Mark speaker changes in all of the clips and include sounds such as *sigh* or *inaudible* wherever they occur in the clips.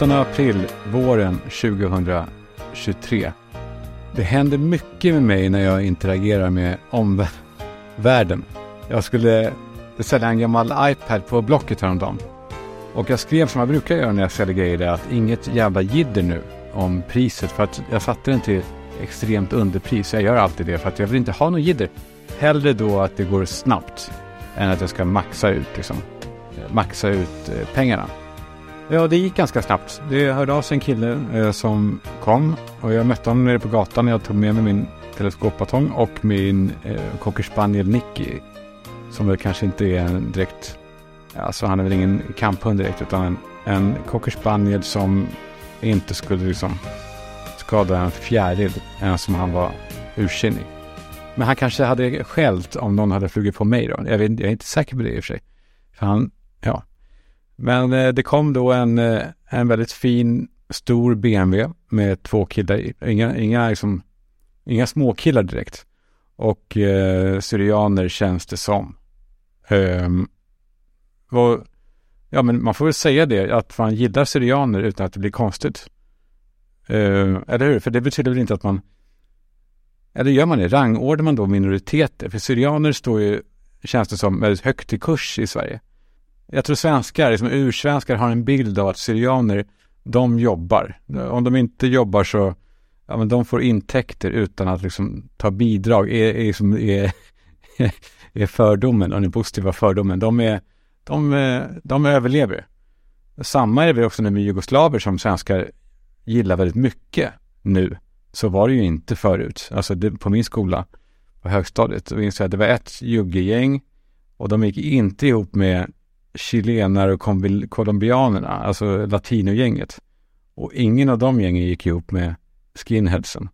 Speaker 1: 8 april våren 2023. Det händer mycket med mig när jag interagerar med omvärlden. Jag skulle sälja en gammal iPad på Blocket häromdagen. Och jag skrev som jag brukar göra när jag säljer grejer där att inget jävla jidder nu om priset för att jag satte den till extremt underpris. Jag gör alltid det för att jag vill inte ha någon jidder. Hellre då att det går snabbt än att jag ska maxa ut, liksom, maxa ut eh, pengarna. Ja, det gick ganska snabbt. Det hörde av sig en kille eh, som kom och jag mötte honom nere på gatan. Jag tog med mig min teleskopbatong och min eh, cocker spaniel Nicky. Som väl kanske inte är en direkt, alltså han är väl ingen kamphund direkt utan en, en cocker spaniel som inte skulle liksom skada en fjäril än som han var ursinnig. Men han kanske hade skällt om någon hade flugit på mig då. Jag, vet, jag är inte säker på det i och för sig. För han, ja. Men eh, det kom då en, eh, en väldigt fin stor BMW med två killar. Inga, inga, liksom, inga små killar direkt. Och eh, syrianer känns det som. Um, och, ja, men man får väl säga det, att man gillar syrianer utan att det blir konstigt. Uh, eller hur? För det betyder väl inte att man eller gör man det? Rangordnar man då minoriteter? För syrianer står ju, känns det som, väldigt högt i kurs i Sverige. Jag tror svenskar, liksom ursvenskar, har en bild av att syrianer, de jobbar. Om de inte jobbar så, ja men de får intäkter utan att liksom ta bidrag, är, är, liksom, är, *laughs* är fördomen, och den positiva fördomen. De, är, de, de överlever. Samma är det också med jugoslaver som svenskar gillar väldigt mycket nu. Så var det ju inte förut. Alltså det, på min skola på högstadiet, då minns jag att det var ett juggegäng och de gick inte ihop med chilenare och colombianerna, alltså latinogänget. Och ingen av de gängen gick ihop med skinheadsen.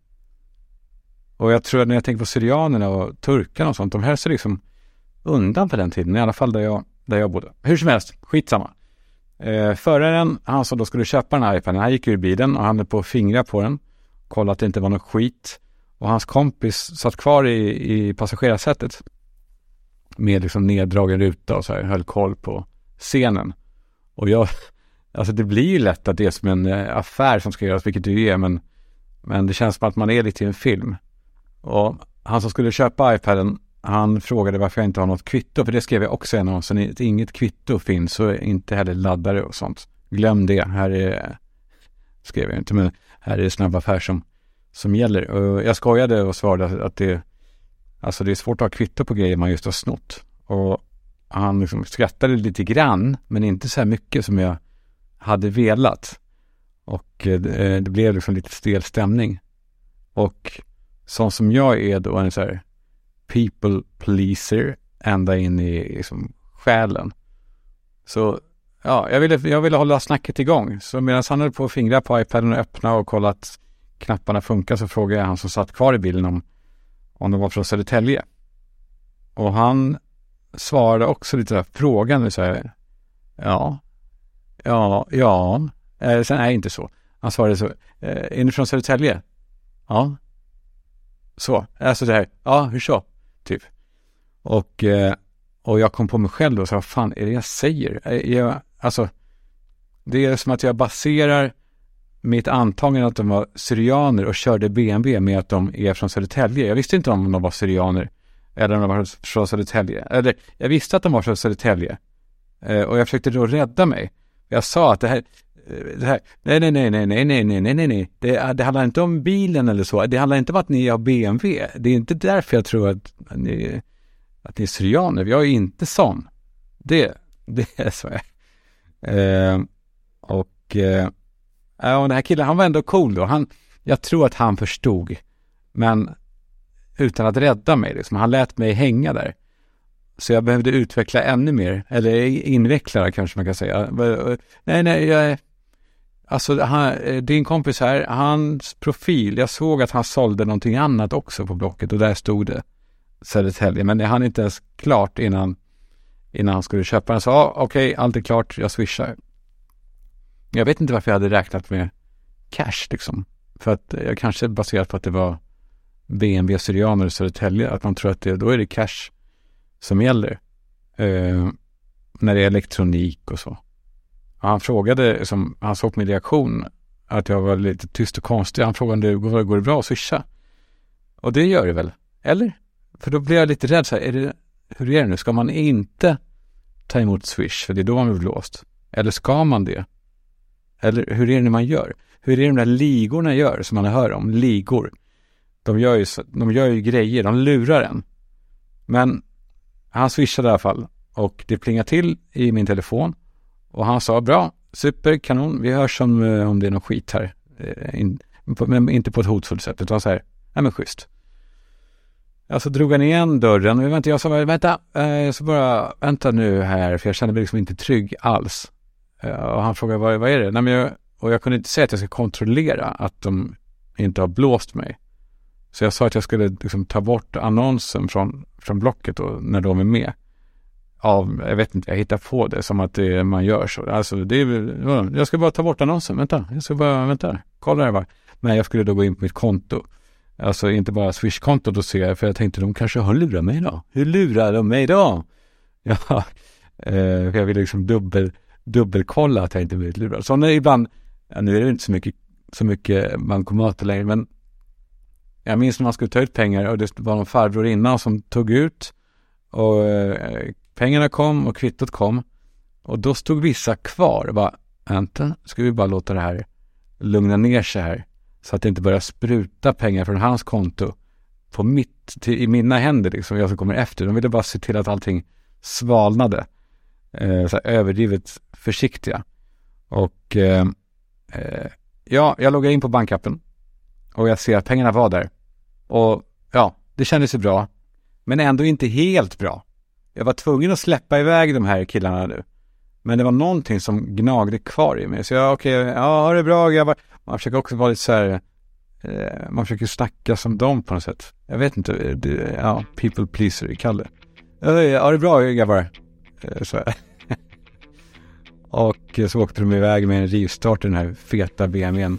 Speaker 1: Och jag tror att när jag tänker på syrianerna och turkarna och sånt, de höll sig liksom undan på den tiden, i alla fall där jag, där jag bodde. Hur som helst, skitsamma. Eh, föraren, han som då skulle köpa den här iPaden, han gick ur bilen och han höll på att fingra på den kollade att det inte var något skit. Och hans kompis satt kvar i, i passagerarsätet med liksom neddragen ruta och så här, höll koll på scenen. Och jag, *laughs* alltså det blir ju lätt att det är som en eh, affär som ska göras, vilket det ju är, men, men det känns som att man är lite i en film. Och han som skulle köpa iPaden, han frågade varför jag inte har något kvitto, för det skrev jag också i annonsen. Inget kvitto finns och inte heller laddare och sånt. Glöm det, här är, skrev jag inte, men här är det snabb affär som, som gäller. Och jag skojade och svarade att det, alltså det är svårt att ha kvitto på grejer man just har snott. Och han liksom skrattade lite grann, men inte så här mycket som jag hade velat. Och eh, eh, det blev liksom lite stel stämning. Och sån som jag är då en så här people pleaser ända in i liksom själen. Så ja, jag ville, jag ville hålla snacket igång. Så medan han höll på att fingra på iPaden och öppna och kolla att knapparna funkar så frågade jag han som satt kvar i bilen om, om de var från Södertälje. Och han svarade också lite frågande så här. Ja, ja, ja. Eh, sen är det inte så. Han svarade så. Eh, är ni från Södertälje? Ja. Så, alltså det här. Ja, hur så? Typ. Och, eh, och jag kom på mig själv då, så vad fan är det jag säger? Eh, jag, Alltså, det är som att jag baserar mitt antagande att de var syrianer och körde BMW med att de är från Södertälje. Jag visste inte om de var syrianer eller om de var från Södertälje. Eller, jag visste att de var från Södertälje. Eh, och jag försökte då rädda mig. Jag sa att det här, eh, det här nej, nej, nej, nej, nej, nej, nej, nej, nej, nej, det, eh, det handlar inte om bilen eller så. Det handlar inte om att ni har BMW. Det är inte därför jag tror att ni, att ni är syrianer. Jag är inte sån. Det, det är så. Eh, och eh, ja, den här killen, han var ändå cool då. Han, jag tror att han förstod, men utan att rädda mig. Liksom. Han lät mig hänga där. Så jag behövde utveckla ännu mer, eller inveckla det kanske man kan säga. Nej, nej, jag, alltså han, din kompis här, hans profil, jag såg att han sålde någonting annat också på Blocket och där stod det Södertälje, men det hann inte ens klart innan innan han skulle köpa den. Så ah, okej, okay, allt är klart, jag swishar. Jag vet inte varför jag hade räknat med cash liksom. För att jag kanske baserat på att det var BMW Syrianer i Södertälje, att man tror att det, då är det cash som gäller. Eh, när det är elektronik och så. han frågade, som, han såg på min reaktion, att jag var lite tyst och konstig. Han frågade, går, går det bra att swisha? Och det gör det väl? Eller? För då blir jag lite rädd så här, är det, hur är det nu? Ska man inte ta emot swish? För det är då man blir blåst. Eller ska man det? Eller hur är det man gör? Hur är det de där ligorna gör som man hör om? Ligor. De gör ju, de gör ju grejer, de lurar en. Men han swishade i alla fall och det plingade till i min telefon och han sa bra, super, kanon, vi hörs om, eh, om det är någon skit här. Eh, men inte på ett hotfullt sätt utan så här, nej men schysst. Alltså drog han igen dörren vänta, jag sa vänta, eh, jag ska bara, vänta nu här för jag kände mig liksom inte trygg alls. Eh, och han frågade vad, vad är det? Nej, men jag, och jag kunde inte säga att jag ska kontrollera att de inte har blåst mig. Så jag sa att jag skulle liksom ta bort annonsen från, från Blocket och när de är med. Av, jag vet inte, jag hittar på det som att det, man gör så. Alltså det är, jag ska bara ta bort annonsen, vänta, jag ska bara, vänta, kolla här bara. Men jag skulle då gå in på mitt konto. Alltså inte bara Swish-kontot och se, för jag tänkte de kanske har lurat mig då. Hur lurar de mig då? *laughs* Ja, eh, jag ville liksom dubbel, dubbelkolla att jag inte blivit lurad. Så när ibland, ja, nu är det inte så mycket, så mycket bankomater längre, men jag minns när man skulle ta ut pengar och det var någon farbror innan som tog ut och eh, pengarna kom och kvittot kom och då stod vissa kvar och bara, vänta, ska vi bara låta det här lugna ner sig här så att det inte börjar spruta pengar från hans konto på mitt, till, i mina händer liksom, jag som kommer efter. De ville bara se till att allting svalnade. Eh, så överdrivet försiktiga. Och eh, eh, ja, jag loggar in på bankappen och jag ser att pengarna var där. Och ja, det kändes ju bra. Men ändå inte helt bra. Jag var tvungen att släppa iväg de här killarna nu. Men det var någonting som gnagde kvar i mig. Så jag, okej, okay, ja, ha det bra grabbar. Man försöker också vara lite så här, eh, man försöker snacka som dem på något sätt. Jag vet inte, eh, det, ja, people pleaser, Kalle. Ja, ha det bra grabbar. Eh, så och så åkte de iväg med en rivstart i den här feta BMWn.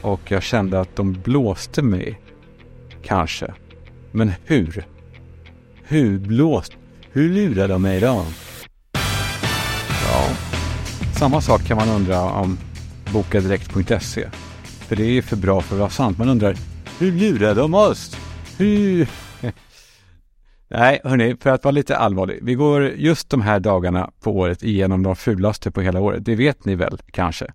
Speaker 1: Och jag kände att de blåste mig Kanske. Men hur? Hur blåst? Hur lurade de mig då? Ja, samma sak kan man undra om bokadirekt.se. För det är för bra för att vara sant. Man undrar, hur lurade de oss? Hur? Nej, hörni, för att vara lite allvarlig. Vi går just de här dagarna på året igenom de fulaste på hela året. Det vet ni väl kanske?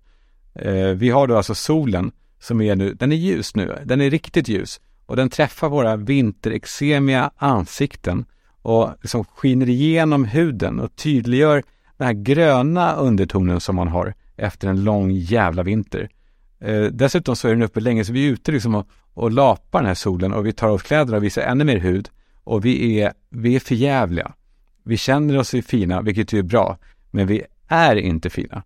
Speaker 1: Eh, vi har då alltså solen som är nu, den är ljus nu. Den är riktigt ljus och den träffar våra vinterexemiga ansikten och liksom skiner igenom huden och tydliggör den här gröna undertonen som man har efter en lång jävla vinter. Eh, dessutom så är den uppe länge så vi är ute liksom och, och lapar den här solen och vi tar av kläderna och visar ännu mer hud och vi är, vi är förjävliga. Vi känner oss fina, vilket ju är bra, men vi är inte fina.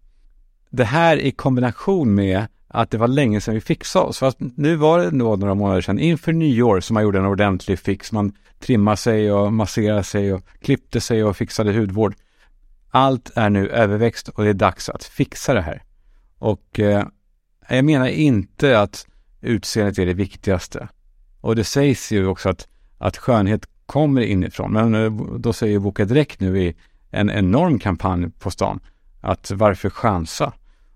Speaker 1: Det här i kombination med att det var länge sedan vi fixade oss. Fast nu var det nog några månader sedan inför nyår som man gjorde en ordentlig fix. Man trimmade sig och masserade sig och klippte sig och fixade hudvård. Allt är nu överväxt och det är dags att fixa det här. Och eh, jag menar inte att utseendet är det viktigaste. Och det sägs ju också att, att skönhet kommer inifrån. Men eh, då säger Boka Direkt nu i en enorm kampanj på stan att varför chansa?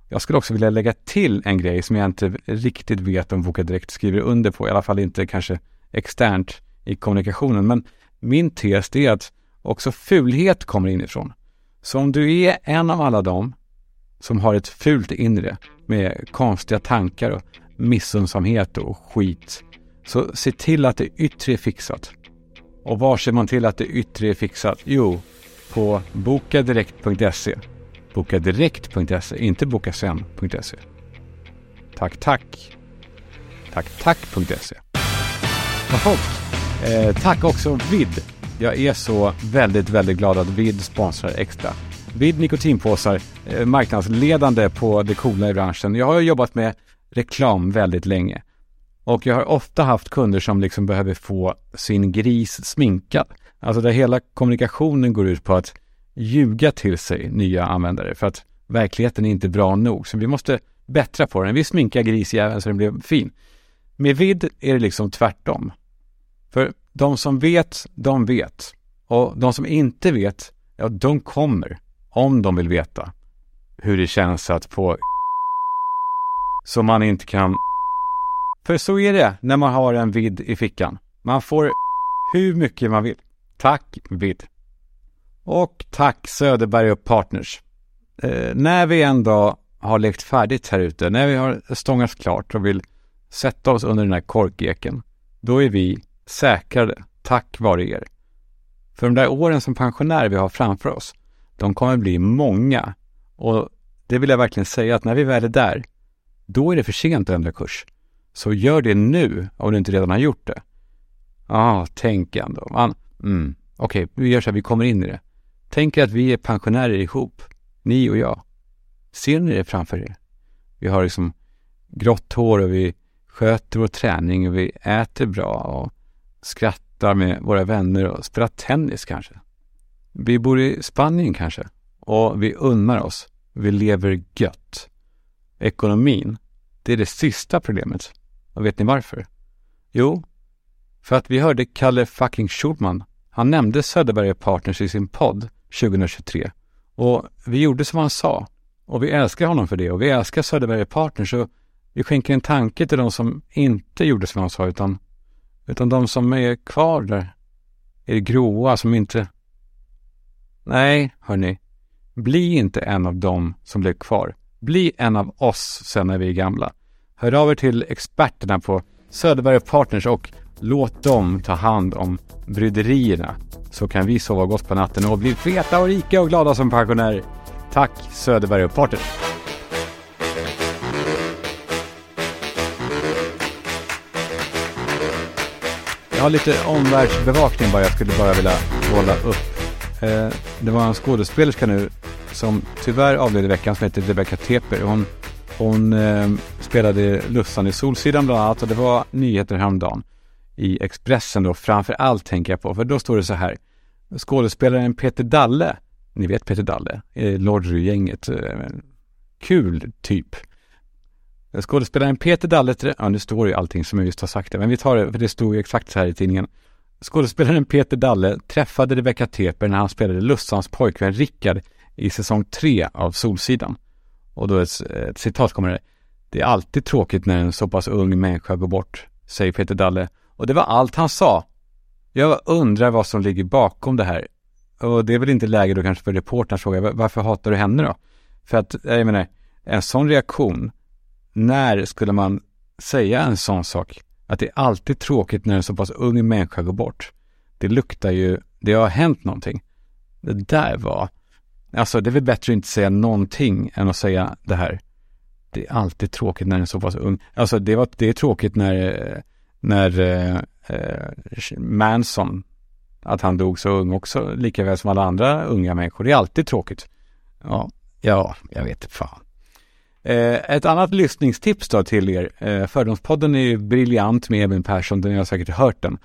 Speaker 1: Jag skulle också vilja lägga till en grej som jag inte riktigt vet om Boka Direkt skriver under på, i alla fall inte kanske externt i kommunikationen. Men min tes är att också fulhet kommer inifrån. Så om du är en av alla dem som har ett fult inre med konstiga tankar och missundsamhet och skit, så se till att det yttre är fixat. Och var ser man till att det yttre är fixat? Jo, på bokadirekt.se Bokadirekt.se, inte bokasen.se. Tack, tack. Tack, tack.se. Eh, tack också Vid. Jag är så väldigt, väldigt glad att Vid sponsrar extra. Vid nikotinpåsar, eh, marknadsledande på det coola i branschen. Jag har jobbat med reklam väldigt länge. Och jag har ofta haft kunder som liksom behöver få sin gris sminkad. Alltså där hela kommunikationen går ut på att ljuga till sig nya användare för att verkligheten är inte bra nog. Så vi måste bättra på den. Vi sminkar grisjäveln så den blir fin. Med vid är det liksom tvärtom. För de som vet, de vet. Och de som inte vet, ja, de kommer. Om de vill veta. hur det känns att få så man inte kan... För så är det när man har en vid i fickan. Man får hur mycket man vill. Tack vid. Och tack Söderberg och Partners. Eh, när vi en dag har lekt färdigt här ute, när vi har stångats klart och vill sätta oss under den här korkeken, då är vi säkrade tack vare er. För de där åren som pensionär vi har framför oss, de kommer bli många. Och det vill jag verkligen säga att när vi väl är där, då är det för sent att ändra kurs. Så gör det nu om du inte redan har gjort det. Ja, ah, tänk ändå. Man, mm, Okej, okay, vi gör så här, vi kommer in i det. Tänk er att vi är pensionärer ihop, ni och jag. Ser ni det framför er? Vi har liksom grått hår och vi sköter vår träning och vi äter bra och skrattar med våra vänner och spelar tennis kanske. Vi bor i Spanien kanske och vi unnar oss. Vi lever gött. Ekonomin, det är det sista problemet. Och vet ni varför? Jo, för att vi hörde Kalle fucking Schulman. Han nämnde Söderberg Partners i sin podd 2023. Och vi gjorde som han sa. Och vi älskar honom för det. Och vi älskar Söderberg Partners. Och vi skänker en tanke till de som inte gjorde som han sa, utan, utan de som är kvar där. Är det gråa som inte... Nej, hörni. Bli inte en av dem som blev kvar. Bli en av oss sen när vi är gamla. Hör av er till experterna på Söderberg Partners och låt dem ta hand om bryderierna. Så kan vi sova gott på natten och bli feta och rika och glada som pensionärer. Tack Söderberg Partners! Jag har lite omvärldsbevakning bara jag skulle bara vilja hålla upp. Eh, det var en skådespelerska nu som tyvärr avled i veckan som heter Rebecca Teper. Hon, hon eh, spelade Lussan i Solsidan bland annat och det var nyheter häromdagen i Expressen då framför allt tänker jag på. För då står det så här. Skådespelaren Peter Dalle, ni vet Peter Dalle, eh, Lorry-gänget, eh, kul typ. Skådespelaren Peter Dalle, ja nu står ju allting som jag just har sagt det, men vi tar det, för det stod ju exakt så här i tidningen. Skådespelaren Peter Dalle träffade Rebecca Teper när han spelade Lussans pojkvän Rickard i säsong tre av Solsidan. Och då ett, ett citat kommer det. Det är alltid tråkigt när en så pass ung människa går bort, säger Peter Dalle. Och det var allt han sa. Jag undrar vad som ligger bakom det här. Och det är väl inte läge då kanske för reportern att fråga varför hatar du henne då? För att, jag menar, en sån reaktion, när skulle man säga en sån sak? Att det är alltid tråkigt när en så pass ung människa går bort. Det luktar ju, det har hänt någonting. Det där var, alltså det är väl bättre att inte säga någonting än att säga det här. Det är alltid tråkigt när en är så pass ung. Alltså det, var, det är tråkigt när, när eh, eh, Manson, att han dog så ung också, lika väl som alla andra unga människor. Det är alltid tråkigt. Ja, ja, jag vet fan. Eh, ett annat lyssningstips då till er. Eh, Fördomspodden är ju briljant med Eben Persson, den har jag säkert hört den.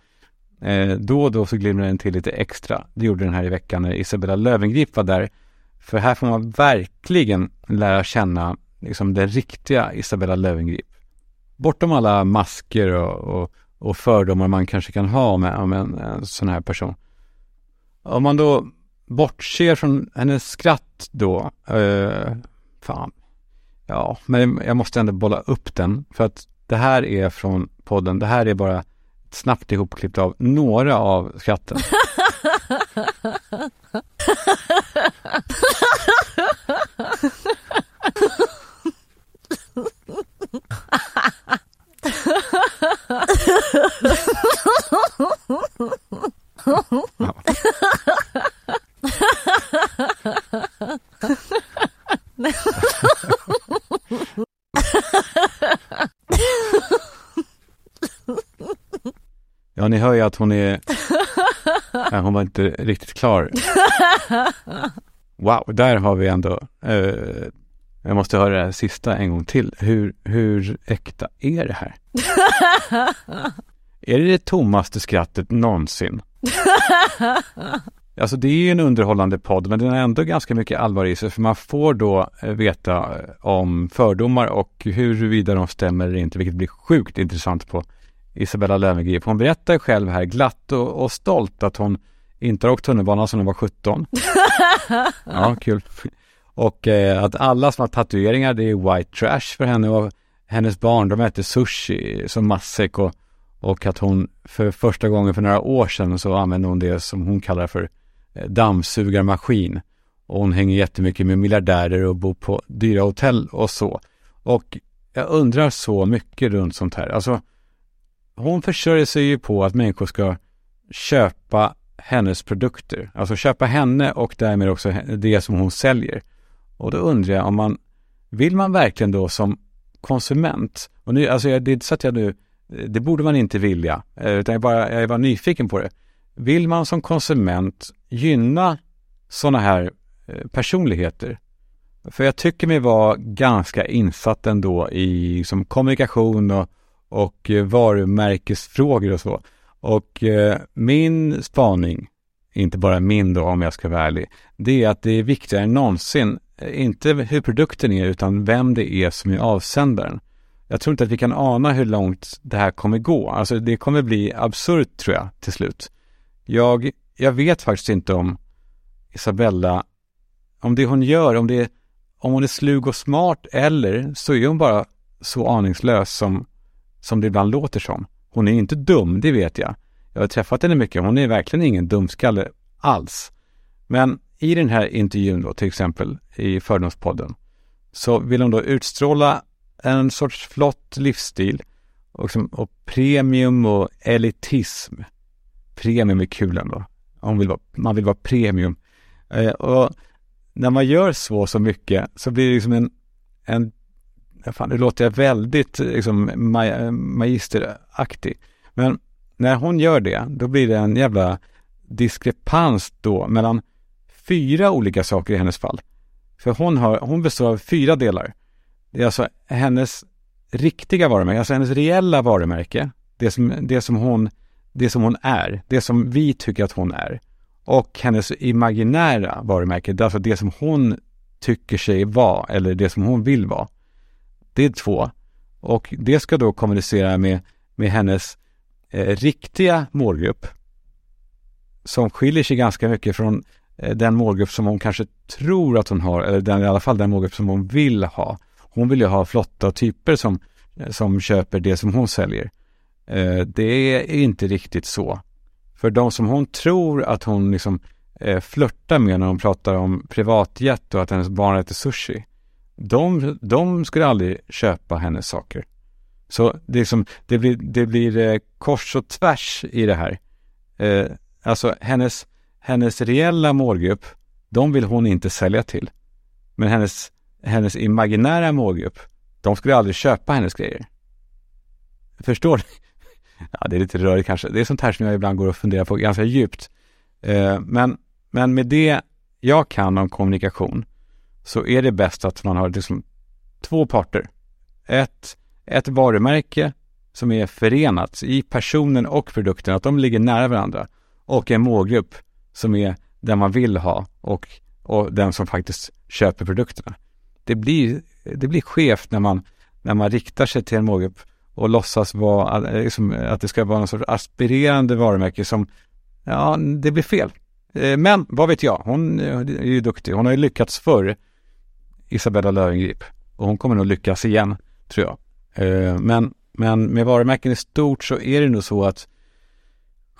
Speaker 1: Eh, då och då så glimrar den till lite extra. Det gjorde den här i veckan när Isabella Lövengrip var där. För här får man verkligen lära känna liksom den riktiga Isabella Lövengrip. Bortom alla masker och, och, och fördomar man kanske kan ha med, om en, en sån här person. Om man då bortser från hennes skratt då, eh, fan, Ja, men jag måste ändå bolla upp den. För att det här är från podden, det här är bara ett snabbt ihopklippt av några av skratten. *laughs* *laughs* *laughs* Ja. *laughs* Ja, ni hör ju att hon är... Nej, hon var inte riktigt klar. *laughs* Wow, där har vi ändå... Eh, jag måste höra det här sista en gång till. Hur, hur äkta är det här? *laughs* är det det tommaste skrattet någonsin? Alltså det är ju en underhållande podd, men den har ändå ganska mycket allvar i sig, för man får då eh, veta eh, om fördomar och huruvida de stämmer eller inte, vilket blir sjukt intressant på Isabella Löwengrip. Hon berättar själv här glatt och, och stolt att hon inte har åkt tunnelbana sedan hon var 17. *laughs* Ja, kul. Och eh, att alla som har tatueringar, det är white trash för henne och hennes barn, de äter sushi som matsäck och, och att hon för första gången för några år sedan så använde hon det som hon kallar för eh, dammsugarmaskin. Och hon hänger jättemycket med miljardärer och bor på dyra hotell och så. Och jag undrar så mycket runt sånt här. Alltså, hon försörjer sig ju på att människor ska köpa hennes produkter. Alltså köpa henne och därmed också det som hon säljer. Och då undrar jag om man, vill man verkligen då som konsument, och nu, alltså det är inte så att jag nu, det borde man inte vilja, eh, utan jag, bara, jag är bara nyfiken på det. Vill man som konsument gynna sådana här eh, personligheter? För jag tycker mig vara ganska insatt ändå i som kommunikation och, och eh, varumärkesfrågor och så. Och eh, min spaning, inte bara min då om jag ska vara ärlig, det är att det är viktigare än någonsin, Eh, inte hur produkten är utan vem det är som är avsändaren. Jag tror inte att vi kan ana hur långt det här kommer gå. Alltså det kommer bli absurt tror jag till slut. Jag, jag vet faktiskt inte om Isabella, om det hon gör, om, det, om hon är slug och smart eller så är hon bara så aningslös som, som det ibland låter som. Hon är inte dum, det vet jag. Jag har träffat henne mycket. Hon är verkligen ingen dumskalle alls. Men i den här intervjun då, till exempel i Fördomspodden, så vill hon då utstråla en sorts flott livsstil och, som, och premium och elitism. Premium är kul ändå. Man vill vara, man vill vara premium. Eh, och när man gör så så mycket så blir det liksom en, en fan, nu låter jag väldigt liksom, magisteraktig. Men när hon gör det, då blir det en jävla diskrepans då mellan fyra olika saker i hennes fall. För hon, har, hon består av fyra delar. Det är alltså hennes riktiga varumärke, alltså hennes reella varumärke, det som, det som, hon, det som hon är, det som vi tycker att hon är. Och hennes imaginära varumärke, alltså det som hon tycker sig vara eller det som hon vill vara. Det är två. Och det ska då kommunicera med, med hennes eh, riktiga målgrupp som skiljer sig ganska mycket från Eh, den målgrupp som hon kanske tror att hon har, eller den, i alla fall den målgrupp som hon vill ha. Hon vill ju ha flotta typer som, eh, som köper det som hon säljer. Eh, det är inte riktigt så. För de som hon tror att hon liksom flörtar med när hon pratar om privatjet och att hennes barn äter sushi, de, de skulle aldrig köpa hennes saker. Så det, som, det blir, det blir kors och tvärs i det här. Alltså hennes, hennes reella målgrupp, de vill hon inte sälja till. Men hennes, hennes imaginära målgrupp, de skulle aldrig köpa hennes grejer. Förstår du? *laughs* Ja, det är lite rörigt kanske. Det är sånt här som jag ibland går och funderar på ganska djupt. Eh, men, men med det jag kan om kommunikation så är det bäst att man har liksom två parter. Ett, ett varumärke som är förenat i personen och produkten, att de ligger nära varandra. Och en målgrupp som är den man vill ha och, och den som faktiskt köper produkterna. Det blir, det blir skevt när man, när man riktar sig till en målgrupp och låtsas vara, eh, liksom, att det ska vara någon sorts aspirerande varumärke som, ja, det blir fel. Eh, men vad vet jag, hon eh, är ju duktig. Hon har ju lyckats förr Isabella Löwengrip. Och hon kommer nog lyckas igen, tror jag. Men, men med varumärken i stort så är det nog så att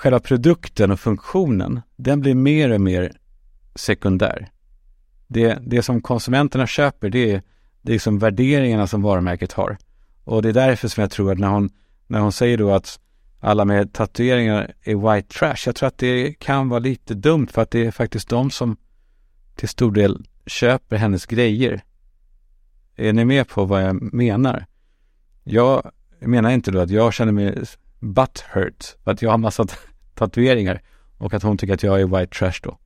Speaker 1: själva produkten och funktionen, den blir mer och mer sekundär. Det, det som konsumenterna köper, det är, det är liksom värderingarna som varumärket har. Och det är därför som jag tror att när hon, när hon säger då att alla med tatueringar är white trash, jag tror att det kan vara lite dumt för att det är faktiskt de som till stor del köper hennes grejer. Är ni med på vad jag menar? Jag menar inte då att jag känner mig butthurt för att jag har massa tatueringar och att hon tycker att jag är white trash då.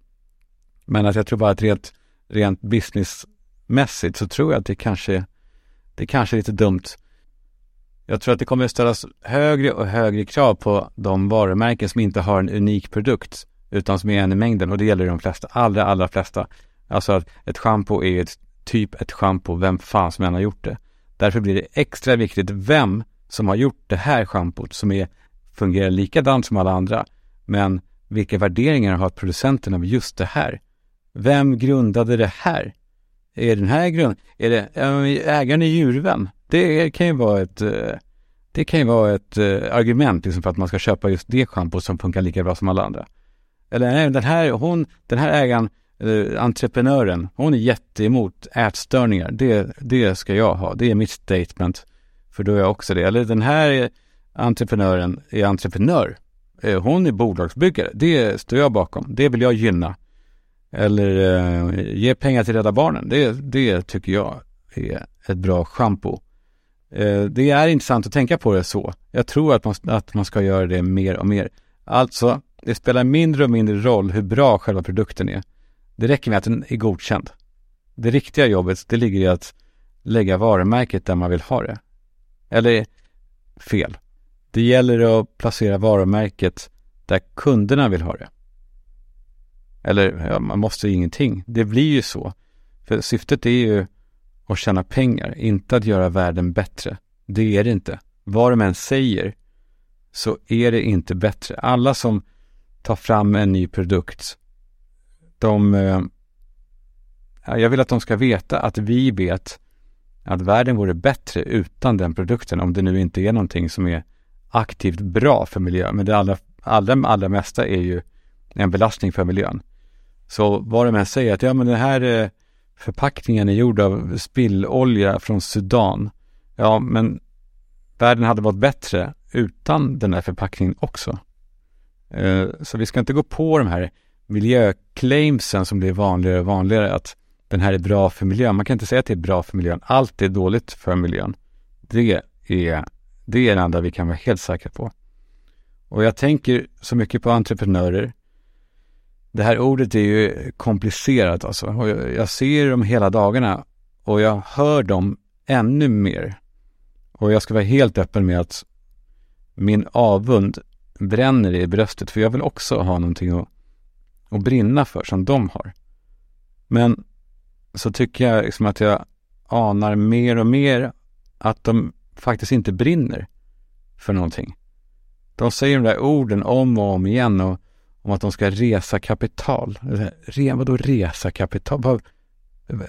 Speaker 1: Men att jag tror bara att rent, rent businessmässigt så tror jag att det kanske, det kanske är lite dumt. Jag tror att det kommer att ställas högre och högre krav på de varumärken som inte har en unik produkt utan som är en i mängden och det gäller de flesta, allra, allra flesta. Alltså att ett schampo är ett, typ ett schampo, vem fan som än har gjort det. Därför blir det extra viktigt vem som har gjort det här schampot som är, fungerar likadant som alla andra. Men vilka värderingar har producenten av just det här? Vem grundade det här? är den här grund, är det ägaren är djurvän? Eh, det kan ju vara ett, det kan ju vara ett argument liksom för att man ska köpa just det schampo som funkar lika bra som alla andra. Eller nej, den här, hon, den här ägaren, eh, entreprenören, hon är jätteemot ätstörningar. Det, det ska jag ha. Det är mitt statement. För då är jag också det. Eller den här entreprenören är entreprenör. Eh, hon är bolagsbyggare. Det står jag bakom. Det vill jag gynna. Eller eh, ge pengar till Rädda Barnen. Det, det tycker jag är ett bra schampo. Eh, det är intressant att tänka på det så. Jag tror att man, att man ska göra det mer och mer. Alltså, det spelar mindre och mindre roll hur bra själva produkten är. Det räcker med att den är godkänd. Det riktiga jobbet, det ligger i att lägga varumärket där man vill ha det. Eller fel. Det gäller att placera varumärket där kunderna vill ha det. Eller, ja, man måste ingenting. Det blir ju så. För syftet är ju att tjäna pengar, inte att göra världen bättre. Det är det inte. Vad de än säger så är det inte bättre. Alla som tar fram en ny produkt, de... Eh, jag vill att de ska veta att vi vet att världen vore bättre utan den produkten om det nu inte är någonting som är aktivt bra för miljön. Men det allra, allra, allra mesta är ju en belastning för miljön. Så vad de än säger att ja men den här eh, förpackningen är gjord av spillolja från Sudan. Ja men världen hade varit bättre utan den här förpackningen också. Eh, så vi ska inte gå på de här miljöclaimsen som blir vanligare och vanligare att den här är bra för miljön. Man kan inte säga att det är bra för miljön. Allt är dåligt för miljön. Det är det är det enda vi kan vara helt säkra på. Och jag tänker så mycket på entreprenörer. Det här ordet är ju komplicerat alltså. Och jag, ser dem hela dagarna och jag hör dem ännu mer. Och jag ska vara helt öppen med att min avund bränner i bröstet för jag vill också ha någonting att, att brinna för som de har. Men så tycker jag liksom att jag anar mer och mer att de faktiskt inte brinner för någonting. De säger de där orden om och om igen och, om att de ska resa kapital. Re, vadå resa kapital? Vad,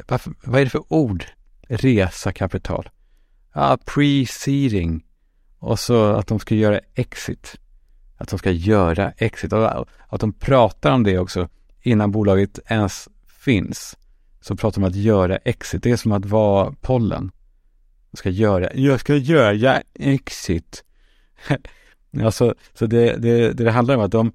Speaker 1: varför, vad är det för ord? Resa kapital. Ja, pre-seeding. Och så att de ska göra exit. Att de ska göra exit. Och att de pratar om det också innan bolaget ens finns. Så pratar de om att göra exit. Det är som att vara pollen ska göra, jag ska göra exit. *laughs* alltså, så det, det, det, handlar om att de,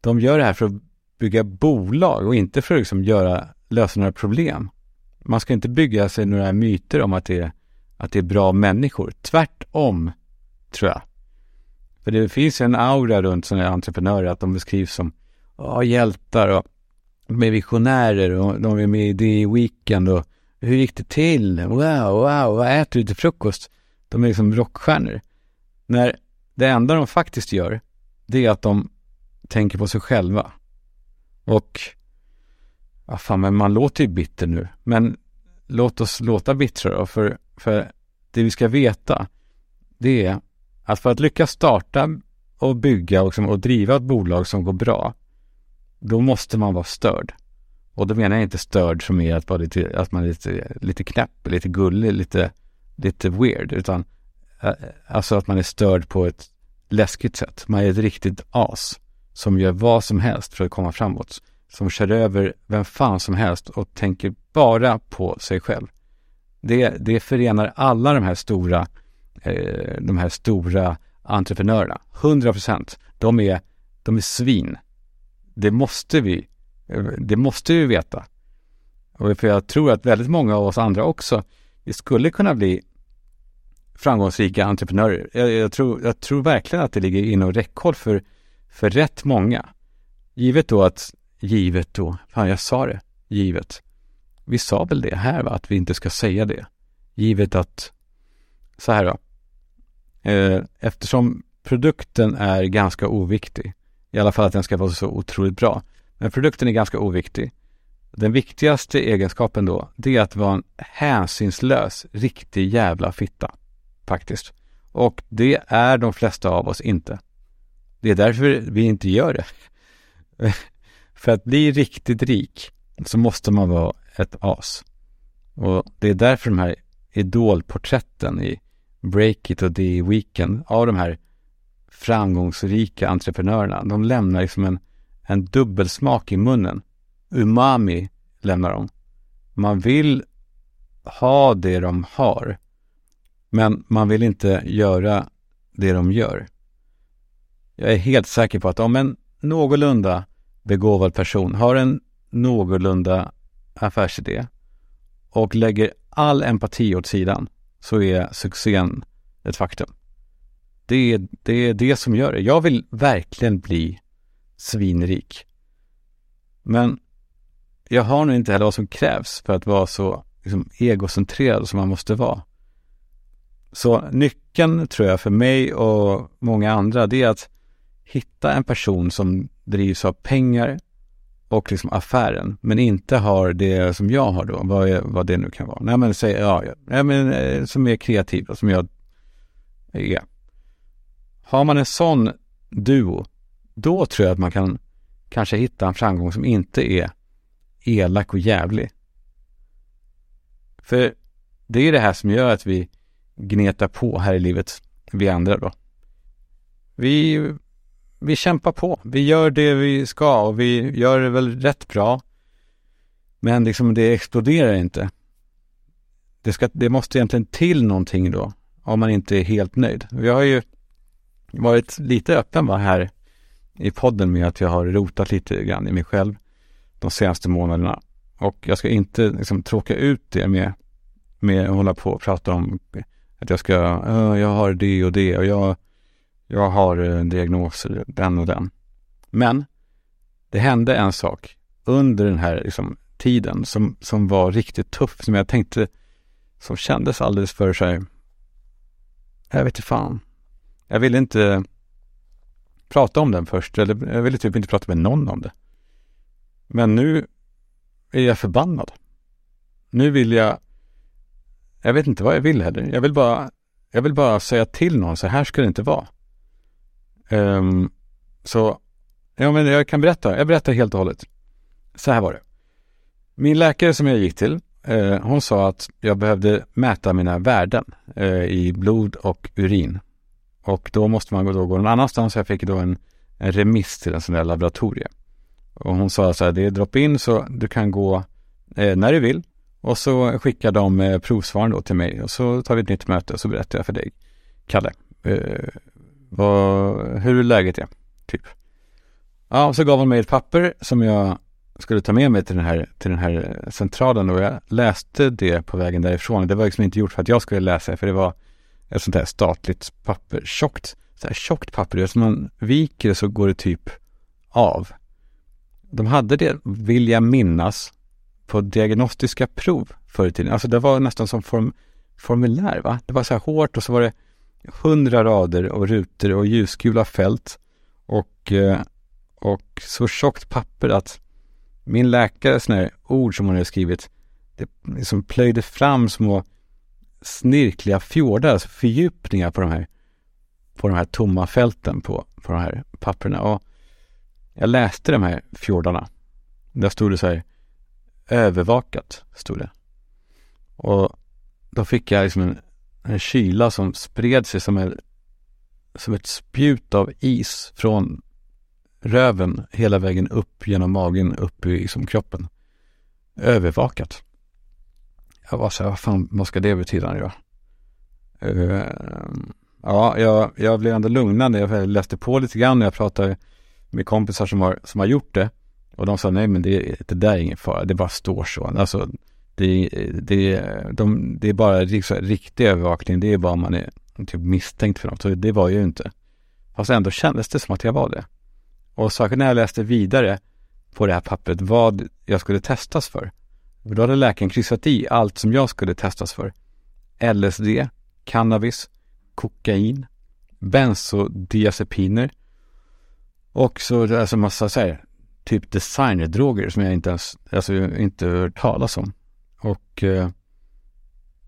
Speaker 1: de gör det här för att bygga bolag och inte för att liksom göra, lösa några problem. Man ska inte bygga sig några myter om att det, är, att det är bra människor. Tvärtom, tror jag. För det finns en aura runt sådana här entreprenörer att de beskrivs som oh, hjältar och med visionärer och de är med i det Weekend och hur gick det till? Wow, wow, vad äter du till frukost? De är liksom rockstjärnor. När det enda de faktiskt gör, det är att de tänker på sig själva. Och, ja fan, men man låter ju bitter nu. Men låt oss låta bittra då, för, för det vi ska veta, det är att för att lyckas starta och bygga och, liksom, och driva ett bolag som går bra, då måste man vara störd. Och då menar jag inte störd som är att, vara lite, att man är lite, lite knäpp, lite gullig, lite, lite weird, utan eh, alltså att man är störd på ett läskigt sätt. Man är ett riktigt as som gör vad som helst för att komma framåt. Som kör över vem fan som helst och tänker bara på sig själv. Det, det förenar alla de här stora, eh, de här stora entreprenörerna. 100 procent. De är, de är svin. Det måste vi det måste vi veta. Och för jag tror att väldigt många av oss andra också, vi skulle kunna bli framgångsrika entreprenörer. Jag, jag, tror, jag tror verkligen att det ligger inom räckhåll för, för rätt många. Givet då att, givet då, fan jag sa det, givet. Vi sa väl det här va, att vi inte ska säga det. Givet att, så här då. Eh, eftersom produkten är ganska oviktig, i alla fall att den ska vara så otroligt bra, men produkten är ganska oviktig. Den viktigaste egenskapen då, det är att vara en hänsynslös, riktig jävla fitta. Faktiskt. Och det är de flesta av oss inte. Det är därför vi inte gör det. *laughs* För att bli riktigt rik så måste man vara ett as. Och det är därför de här idolporträtten i Breakit och The Weekend av de här framgångsrika entreprenörerna, de lämnar liksom en, en dubbelsmak i munnen. Umami lämnar de. Man vill ha det de har, men man vill inte göra det de gör. Jag är helt säker på att om en någorlunda begåvad person har en någorlunda affärsidé och lägger all empati åt sidan så är succén ett faktum. Det är, det är det som gör det. Jag vill verkligen bli svinrik. Men jag har nog inte heller vad som krävs för att vara så liksom, egocentrerad som man måste vara. Så nyckeln tror jag för mig och många andra det är att hitta en person som drivs av pengar och liksom affären, men inte har det som jag har då, vad, är, vad det nu kan vara. Nej men säg, ja, ja men, eh, som är kreativ och som jag är. Har man en sån duo, då tror jag att man kan kanske hitta en framgång som inte är elak och jävlig. För det är det här som gör att vi gnetar på här i livet, vi andra då. Vi vi kämpar på. Vi gör det vi ska och vi gör det väl rätt bra. Men liksom det exploderar inte. Det, ska, det måste egentligen till någonting då, om man inte är helt nöjd. Vi har ju varit lite öppen va, här i podden med att jag har rotat lite grann i mig själv de senaste månaderna. Och jag ska inte liksom tråka ut det med, med att hålla på och prata om att jag ska, jag har det och det och jag jag har en diagnoser, den och den. Men det hände en sak under den här liksom, tiden som, som var riktigt tuff, som jag tänkte, som kändes alldeles för sig. Jag vet inte fan. Jag ville inte prata om den först, eller jag ville typ inte prata med någon om det. Men nu är jag förbannad. Nu vill jag, jag vet inte vad jag vill heller. Jag vill bara, jag vill bara säga till någon, så här ska det inte vara. Um, så, ja men jag kan berätta, jag berättar helt och hållet. Så här var det. Min läkare som jag gick till, eh, hon sa att jag behövde mäta mina värden eh, i blod och urin. Och då måste man då gå någon annanstans. Jag fick då en, en remiss till en sån där laboratorie. Och hon sa så här, det är drop-in så du kan gå eh, när du vill. Och så skickar de eh, provsvaren då till mig och så tar vi ett nytt möte och så berättar jag för dig, Kalle, eh, vad, hur läget är, typ. Ja, och så gav hon mig ett papper som jag skulle ta med mig till den här, till den här centralen och jag läste det på vägen därifrån. Det var liksom inte gjort för att jag skulle läsa för det var ett sånt här statligt papper, tjockt, så här tjockt papper. Eftersom man viker så går det typ av. De hade det, vill jag minnas, på diagnostiska prov förr i tiden. Alltså det var nästan som form, formulär va? Det var så här hårt och så var det hundra rader och rutor och ljusgula fält och, eh, och så tjockt papper att min läkare sådana här ord som hon hade skrivit, det liksom plöjde fram små snirkliga fjordar, alltså fördjupningar på de här, på de här tomma fälten på, på de här papperna. Och jag läste de här fjordarna. Där stod det så här, övervakat, stod det. Och då fick jag liksom en en kyla som spred sig som, en, som ett spjut av is från röven hela vägen upp genom magen, upp i liksom, kroppen. Övervakat. Jag var så här, vad fan, vad ska det betyda nu då? Uh, ja, jag, jag blev ändå lugnad. Jag läste på lite grann och jag pratade med kompisar som har, som har gjort det. Och de sa, nej men det, det där är ingen fara, det bara står så. Alltså, det, det, de, det är bara liksom, riktig övervakning, det är bara om man är typ misstänkt för något. Så det var jag ju inte. Fast ändå kändes det som att jag var det. Och särskilt när jag läste vidare på det här pappret vad jag skulle testas för. Då hade läkaren kryssat i allt som jag skulle testas för. LSD, cannabis, kokain, bensodiazepiner och så alltså massa så här, typ designerdroger som jag inte ens, alltså inte hört talas om. Och, eh,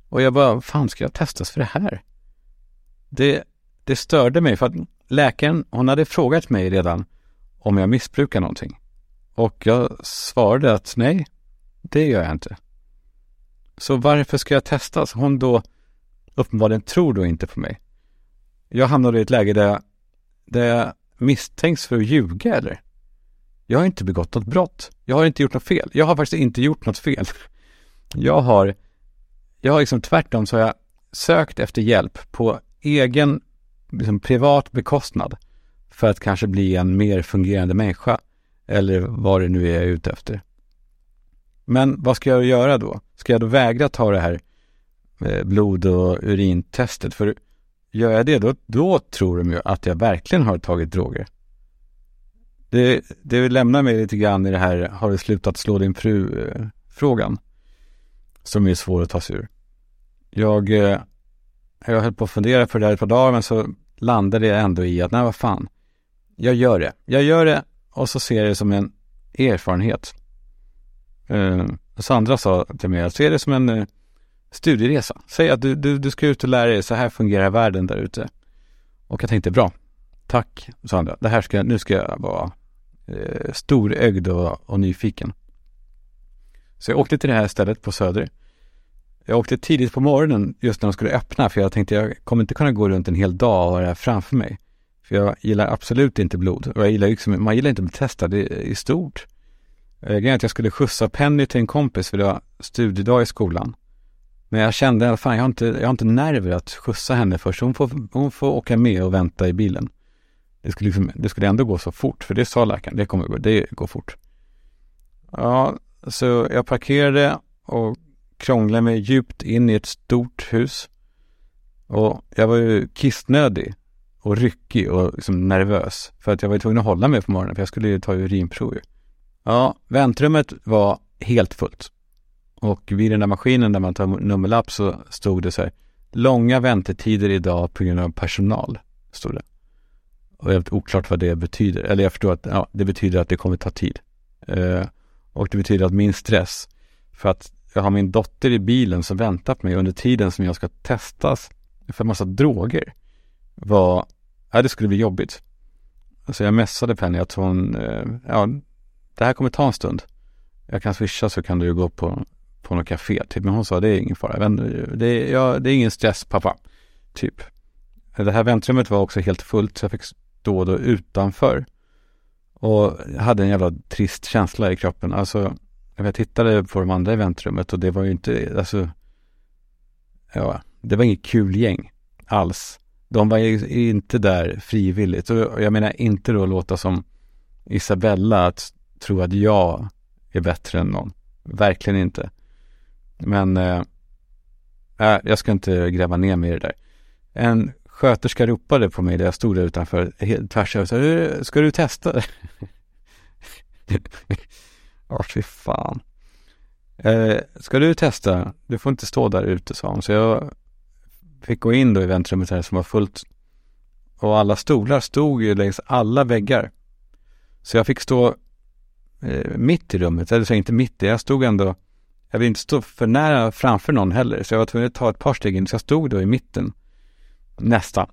Speaker 1: och jag bara, fan ska jag testas för det här? Det, det störde mig för att läkaren, hon hade frågat mig redan om jag missbrukar någonting. Och jag svarade att nej, det gör jag inte. Så varför ska jag testas? Hon då uppenbarligen tror då inte på mig. Jag hamnade i ett läge där jag, där jag misstänks för att ljuga eller? Jag har inte begått något brott. Jag har inte gjort något fel. Jag har faktiskt inte gjort något fel. *laughs* Jag har, jag har liksom tvärtom så har jag sökt efter hjälp på egen liksom, privat bekostnad för att kanske bli en mer fungerande människa eller vad det nu är jag är ute efter. Men vad ska jag göra då? Ska jag då vägra ta det här eh, blod och urintestet? För gör jag det då, då tror de ju att jag verkligen har tagit droger. Det, det lämnar mig lite grann i det här, har du slutat slå din fru-frågan? Eh, som är svår att ta sig ur. Jag, eh, jag höll på att fundera för det här ett par dagar men så landade jag ändå i att nej vad fan, jag gör det. Jag gör det och så ser jag det som en erfarenhet. Eh, Sandra sa till mig alltså, att se det som en eh, studieresa. Säg att du, du, du ska ut och lära dig, så här fungerar världen där ute. Och jag tänkte bra, tack Sandra, det här ska, nu ska jag vara eh, storögd och, och nyfiken. Så jag åkte till det här stället på Söder. Jag åkte tidigt på morgonen just när de skulle öppna för jag tänkte jag kommer inte kunna gå runt en hel dag och ha det här framför mig. För jag gillar absolut inte blod. Och jag gillar liksom, man gillar inte att bli testad i, i stort. Eh, grejen är att jag skulle skjutsa Penny till en kompis för det var studiedag i skolan. Men jag kände att fan, jag har inte, jag har inte nerver att skjutsa henne först. Hon får, hon får åka med och vänta i bilen. Det skulle, liksom, det skulle ändå gå så fort, för det sa läkaren, det kommer gå, det går fort. Ja, så jag parkerade och krånglade mig djupt in i ett stort hus. Och jag var ju kissnödig och ryckig och liksom nervös. För att jag var ju tvungen att hålla mig på morgonen för jag skulle ju ta urinprov. Ja, väntrummet var helt fullt. Och vid den där maskinen där man tar nummerlapp så stod det så här. Långa väntetider idag på grund av personal, stod det. Och jag vet oklart vad det betyder. Eller jag förstår att ja, det betyder att det kommer ta tid. Eh, och det betyder att min stress, för att jag har min dotter i bilen som väntar på mig under tiden som jag ska testas för en massa droger var, ja det skulle bli jobbigt. Så jag messade Penny att hon, eh, ja det här kommer ta en stund. Jag kan swisha så kan du gå på, på något café typ. Men hon sa det är ingen fara. Det är, ja, det är ingen stress pappa. Typ. Det här väntrummet var också helt fullt så jag fick stå då utanför. Och jag hade en jävla trist känsla i kroppen. Alltså, jag tittade på de andra i väntrummet och det var ju inte, alltså, ja, det var inget kul gäng alls. De var ju inte där frivilligt. Och jag menar inte då låta som Isabella att tro att jag är bättre än någon. Verkligen inte. Men eh, äh, jag ska inte gräva ner mig i det där. En sköterska ropade på mig där jag stod där utanför tvärs över. Ska du testa det? *laughs* Ja, fy fan. Eh, ska du testa? Du får inte stå där ute, sa hon. Så jag fick gå in då i väntrummet här som var fullt. Och alla stolar stod ju längs alla väggar. Så jag fick stå eh, mitt i rummet, eller så inte mitt i, jag stod ändå, jag ville inte stå för nära framför någon heller, så jag var tvungen att ta ett par steg in, så jag stod då i mitten, nästan.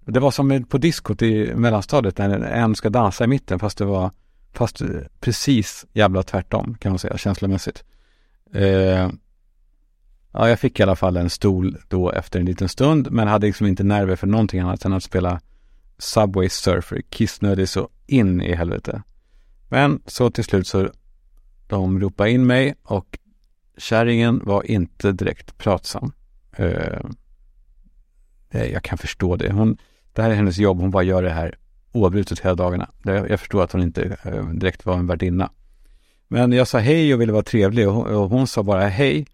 Speaker 1: Det var som på diskot i mellanstadiet när en ska dansa i mitten, fast det var, fast precis jävla tvärtom kan man säga, känslomässigt. Eh, ja, jag fick i alla fall en stol då efter en liten stund, men hade liksom inte nerver för någonting annat än att spela Subway Surfer, kissnödig så in i helvete. Men så till slut så de ropade in mig och kärringen var inte direkt pratsam. Eh, jag kan förstå det. Hon, det här är hennes jobb. Hon bara gör det här oavbrutet hela dagarna. Jag förstår att hon inte eh, direkt var en värdinna. Men jag sa hej och ville vara trevlig och hon, och hon sa bara hej.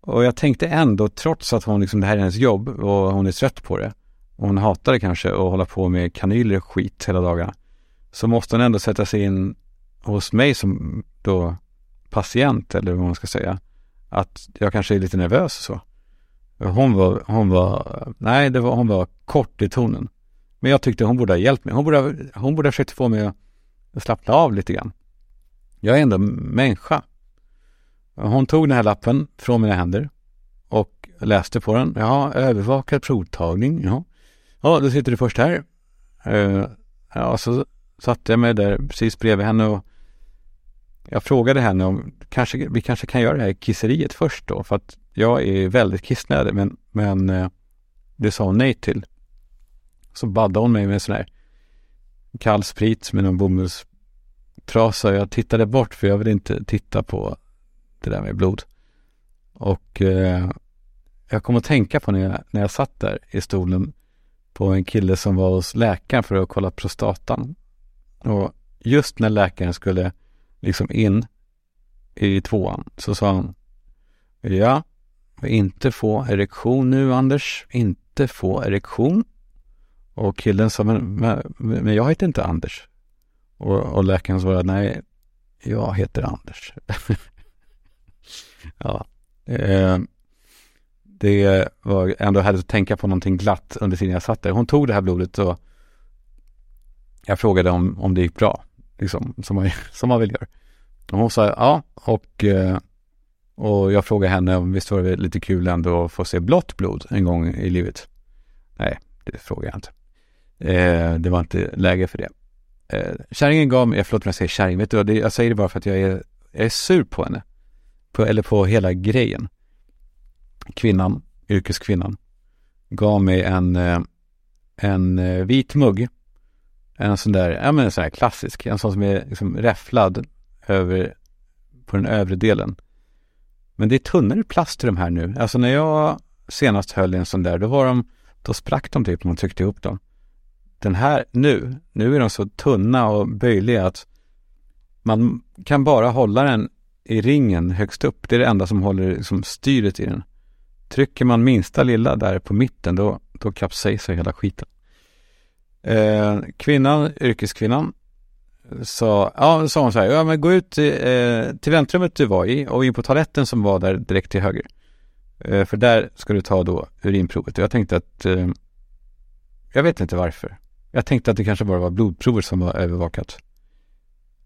Speaker 1: Och jag tänkte ändå, trots att hon liksom, det här är hennes jobb och hon är trött på det. Och hon hatar det kanske att hålla på med kanyler och skit hela dagarna så måste hon ändå sätta sig in hos mig som då patient eller vad man ska säga. Att jag kanske är lite nervös och så. Hon var, hon var, nej det var, hon var kort i tonen. Men jag tyckte hon borde ha hjälpt mig. Hon borde, hon borde ha försökt få mig att slappna av lite grann. Jag är ändå människa. Hon tog den här lappen från mina händer och läste på den. Ja, övervakad provtagning. Ja, ja då sitter du först här. Uh, ja, så satte jag mig där precis bredvid henne och jag frågade henne om kanske, vi kanske kan göra det här kisseriet först då, för att jag är väldigt kissnödig, men, men eh, det sa hon nej till. Så baddade hon mig med en sån här kall sprit med någon bomullstrasa. Jag tittade bort för jag ville inte titta på det där med blod. Och eh, jag kom att tänka på när jag, när jag satt där i stolen på en kille som var hos läkaren för att kolla prostatan. Och just när läkaren skulle liksom in i tvåan så sa han Ja, inte få erektion nu Anders, inte få erektion. Och killen sa, men, men, men jag heter inte Anders. Och, och läkaren svarade, nej, jag heter Anders. *laughs* ja, eh, det var ändå härligt att tänka på någonting glatt under tiden jag satt där. Hon tog det här blodet och jag frågade om, om det gick bra, liksom, som man, *laughs* som man vill göra. Och hon sa ja, och, eh, och jag frågade henne om visst var det lite kul ändå att få se blått blod en gång i livet. Nej, det frågade jag inte. Eh, det var inte läge för det. Eh, kärringen gav mig, förlåt om jag säger kärring, vet du vad, jag säger det bara för att jag är, jag är sur på henne. På, eller på hela grejen. Kvinnan, yrkeskvinnan, gav mig en, eh, en eh, vit mugg. En sån där, ja men en sån här klassisk, en sån som är liksom räfflad över, på den övre delen. Men det är tunnare plast i de här nu. Alltså när jag senast höll i en sån där, då var de, då sprack de typ när man tryckte ihop dem den här nu, nu är de så tunna och böjliga att man kan bara hålla den i ringen högst upp. Det är det enda som håller liksom, styret i den. Trycker man minsta lilla där på mitten, då, då kapsejsar hela skiten. Eh, kvinnan, yrkeskvinnan, sa, ja, sa hon så här, ja men gå ut eh, till väntrummet du var i och in på toaletten som var där direkt till höger. Eh, för där ska du ta då urinprovet. Och jag tänkte att, eh, jag vet inte varför. Jag tänkte att det kanske bara var blodprover som var övervakat.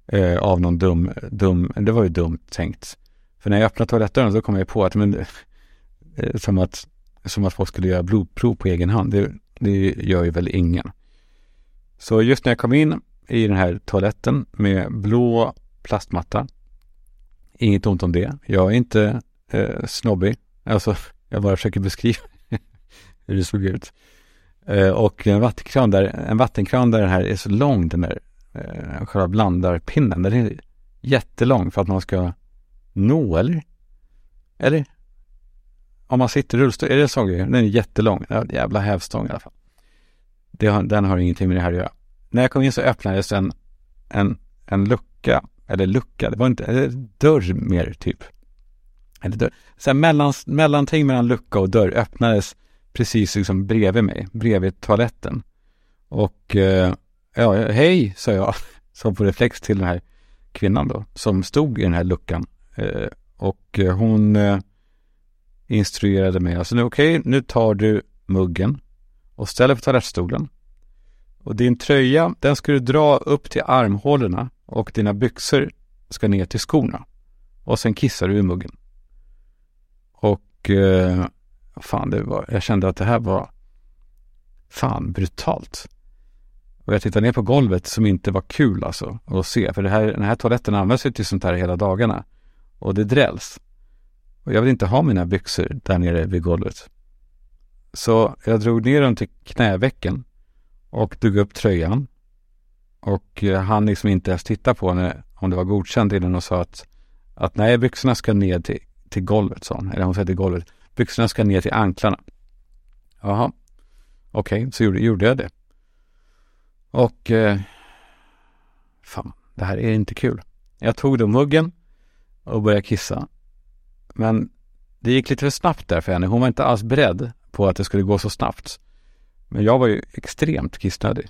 Speaker 1: Eh, av någon dum, dum, det var ju dumt tänkt. För när jag öppnade toalettdörren så kom jag på att, men, eh, som att, som att folk skulle göra blodprov på egen hand. Det, det gör ju väl ingen. Så just när jag kom in i den här toaletten med blå plastmatta. Inget ont om det. Jag är inte eh, snobbig. Alltså, jag bara försöker beskriva *laughs* hur det såg ut. Eh, och en vattenkran där, en vattenkran där den här är så lång, den där eh, själva blandarpinnen. Den är jättelång för att man ska nå, eller? Eller? Om man sitter i rullstol, är det så? Den är jättelång. Jävla hävstång i alla fall. Det har, den har ingenting med det här att göra. När jag kom in så öppnades en, en, en lucka, eller lucka, det var inte, eller dörr mer typ. Eller dörr. Så här mellan, mellanting mellan lucka och dörr öppnades precis liksom bredvid mig, bredvid toaletten. Och eh, ja, hej, sa jag, *laughs* som på reflex till den här kvinnan då, som stod i den här luckan. Eh, och eh, hon eh, instruerade mig, alltså nu okej, okay, nu tar du muggen och ställer på toalettstolen. Och din tröja, den ska du dra upp till armhålorna och dina byxor ska ner till skorna. Och sen kissar du i muggen. Och eh, fan, det var, jag kände att det här var fan brutalt. Och jag tittade ner på golvet som inte var kul alltså att se. För det här, den här toaletten används ju till sånt här hela dagarna. Och det drälls. Och jag vill inte ha mina byxor där nere vid golvet. Så jag drog ner dem till knävecken och drog upp tröjan. Och eh, han liksom inte ens titta på henne om det var godkänt innan och sa att, att nej, byxorna ska ner till, till golvet, sa hon. Eller hon sa till golvet. Byxorna ska ner till anklarna. Jaha. Okej, okay, så gjorde, gjorde jag det. Och eh, fan, det här är inte kul. Jag tog då muggen och började kissa. Men det gick lite för snabbt där för henne. Hon var inte alls beredd på att det skulle gå så snabbt. Men jag var ju extremt kissnödig.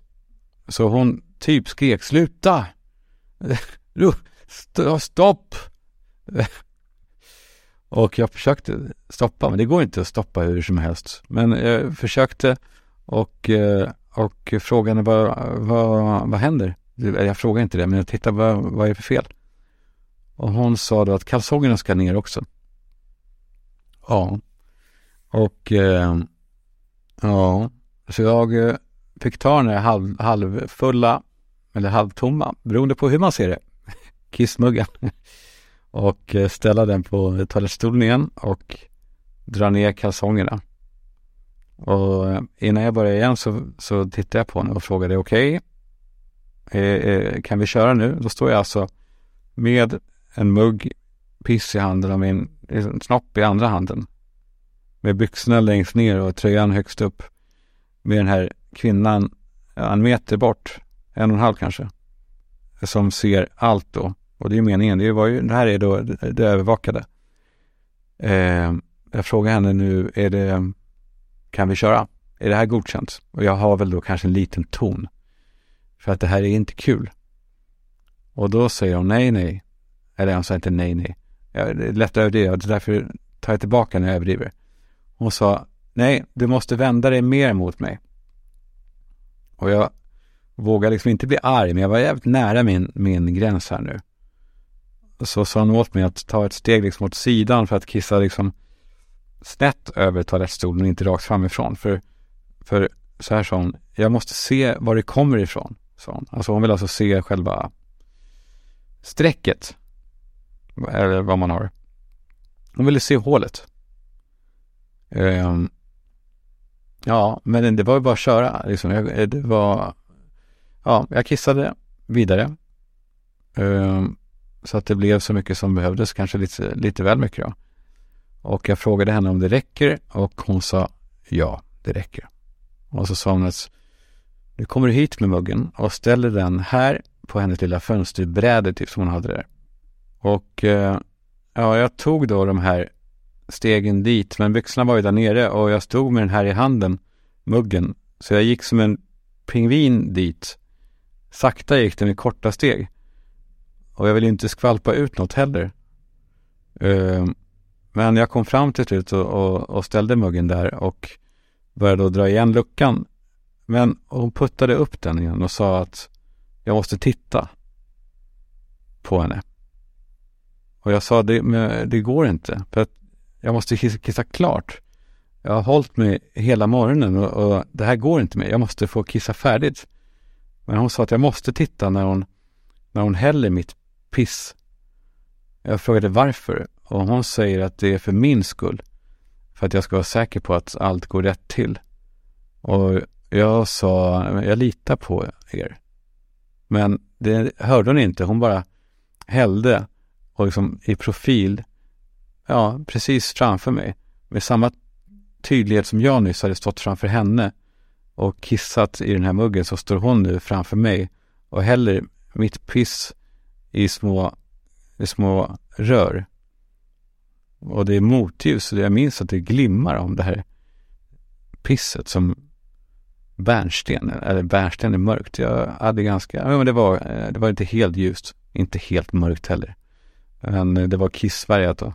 Speaker 1: Så hon typ skrek sluta! *laughs* Stopp! *laughs* Och jag försökte stoppa, men det går inte att stoppa hur som helst. Men jag försökte och, eh, och frågade vad, vad, vad händer? Jag frågade inte det, men jag tittade vad, vad är det för fel? Och hon sa då att kalsongerna ska ner också. Ja. Och eh, ja, så jag eh, fick ta den här halv, halvfulla eller halvtomma, beroende på hur man ser det, *laughs* kissmuggen *laughs* och eh, ställa den på toalettstolen igen och dra ner kalsongerna. Och eh, innan jag började igen så, så tittade jag på henne och frågade okej, okay, eh, kan vi köra nu? Då står jag alltså med en mugg piss i handen och min snopp i andra handen. Med byxorna längst ner och tröjan högst upp. Med den här kvinnan en meter bort, en och en halv kanske. Som ser allt då. Och det är meningen. Det, var ju, det här är då det, övervakade. Eh, jag frågar henne nu, är det, kan vi köra? Är det här godkänt? Och jag har väl då kanske en liten ton. För att det här är inte kul. Och då säger hon nej, nej. Eller hon sa inte nej, nej. Jag är lätt att överdriva, därför tar jag tillbaka när jag överdriver. Hon sa, nej, du måste vända dig mer mot mig. Och jag vågar liksom inte bli arg, men jag var jävligt nära min, min gräns här nu. Så sa hon åt mig att ta ett steg liksom åt sidan för att kissa liksom snett över toalettstolen, inte rakt framifrån. För, för så här sa hon, jag måste se var det kommer ifrån. Sa hon. Alltså hon vill alltså se själva strecket. Eller vad man har. Hon ville se hålet. Um, ja, men det var ju bara att köra. Liksom. Jag, eh, det var, ja, jag kissade vidare. Um, så att det blev så mycket som behövdes, kanske lite, lite väl mycket. Då. Och jag frågade henne om det räcker och hon sa ja, det räcker. Och så sa hon att nu kommer du hit med muggen och ställer den här på hennes lilla fönsterbräde typ som hon hade där. Och eh, ja, jag tog då de här stegen dit, men byxorna var ju där nere och jag stod med den här i handen, muggen. Så jag gick som en pingvin dit. Sakta gick det med korta steg. Och jag ville inte skvalpa ut något heller. Uh, men jag kom fram till slut och, och, och, ställde muggen där och började då dra igen luckan. Men hon puttade upp den igen och sa att jag måste titta på henne. Och jag sa, det, men det går inte. För att jag måste kissa, kissa klart. Jag har hållit mig hela morgonen och, och, det här går inte mer. Jag måste få kissa färdigt. Men hon sa att jag måste titta när hon, när hon häller mitt piss. Jag frågade varför och hon säger att det är för min skull. För att jag ska vara säker på att allt går rätt till. Och jag sa, jag litar på er. Men det hörde hon inte. Hon bara hällde och liksom i profil, ja, precis framför mig. Med samma tydlighet som jag nyss hade stått framför henne och kissat i den här muggen så står hon nu framför mig och häller mitt piss i små, i små rör. Och det är motljus och jag minns att det glimmar om det här pisset som bärnsten, eller bärnsten är mörkt. Jag hade ganska, ja men det var, eh, det var inte helt ljust, inte helt mörkt heller. Men eh, det var kissfärgat då.